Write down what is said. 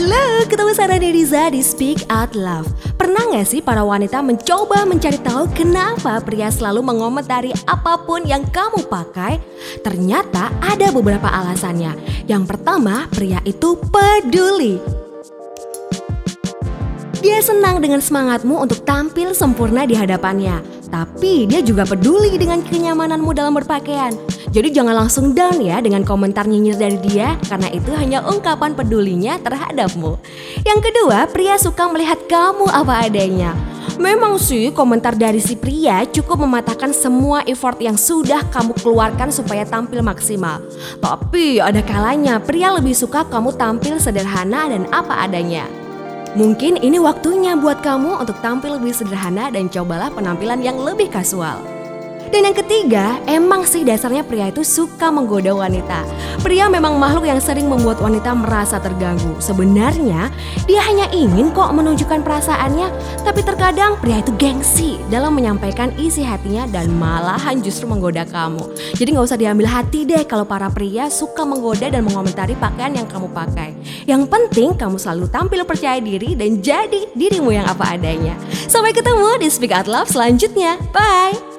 Halo, ketemu Sarah Neriza di Speak Out Love. Pernah nggak sih para wanita mencoba mencari tahu kenapa pria selalu mengomentari apa pun yang kamu pakai? Ternyata ada beberapa alasannya. Yang pertama, pria itu peduli. Dia senang dengan semangatmu untuk tampil sempurna di hadapannya, tapi dia juga peduli dengan kenyamananmu dalam berpakaian. Jadi jangan langsung down ya dengan komentar nyinyir dari dia karena itu hanya ungkapan pedulinya terhadapmu. Yang kedua, pria suka melihat kamu apa adanya. Memang sih komentar dari si pria cukup mematahkan semua effort yang sudah kamu keluarkan supaya tampil maksimal. Tapi ada kalanya pria lebih suka kamu tampil sederhana dan apa adanya. Mungkin ini waktunya buat kamu untuk tampil lebih sederhana dan cobalah penampilan yang lebih kasual. Dan yang ketiga, emang sih dasarnya pria itu suka menggoda wanita. Pria memang makhluk yang sering membuat wanita merasa terganggu. Sebenarnya, dia hanya ingin kok menunjukkan perasaannya, tapi terkadang pria itu gengsi dalam menyampaikan isi hatinya dan malahan justru menggoda kamu. Jadi nggak usah diambil hati deh kalau para pria suka menggoda dan mengomentari pakaian yang kamu pakai. Yang penting kamu selalu tampil percaya diri dan jadi dirimu yang apa adanya. Sampai ketemu di Speak Out Love selanjutnya. Bye!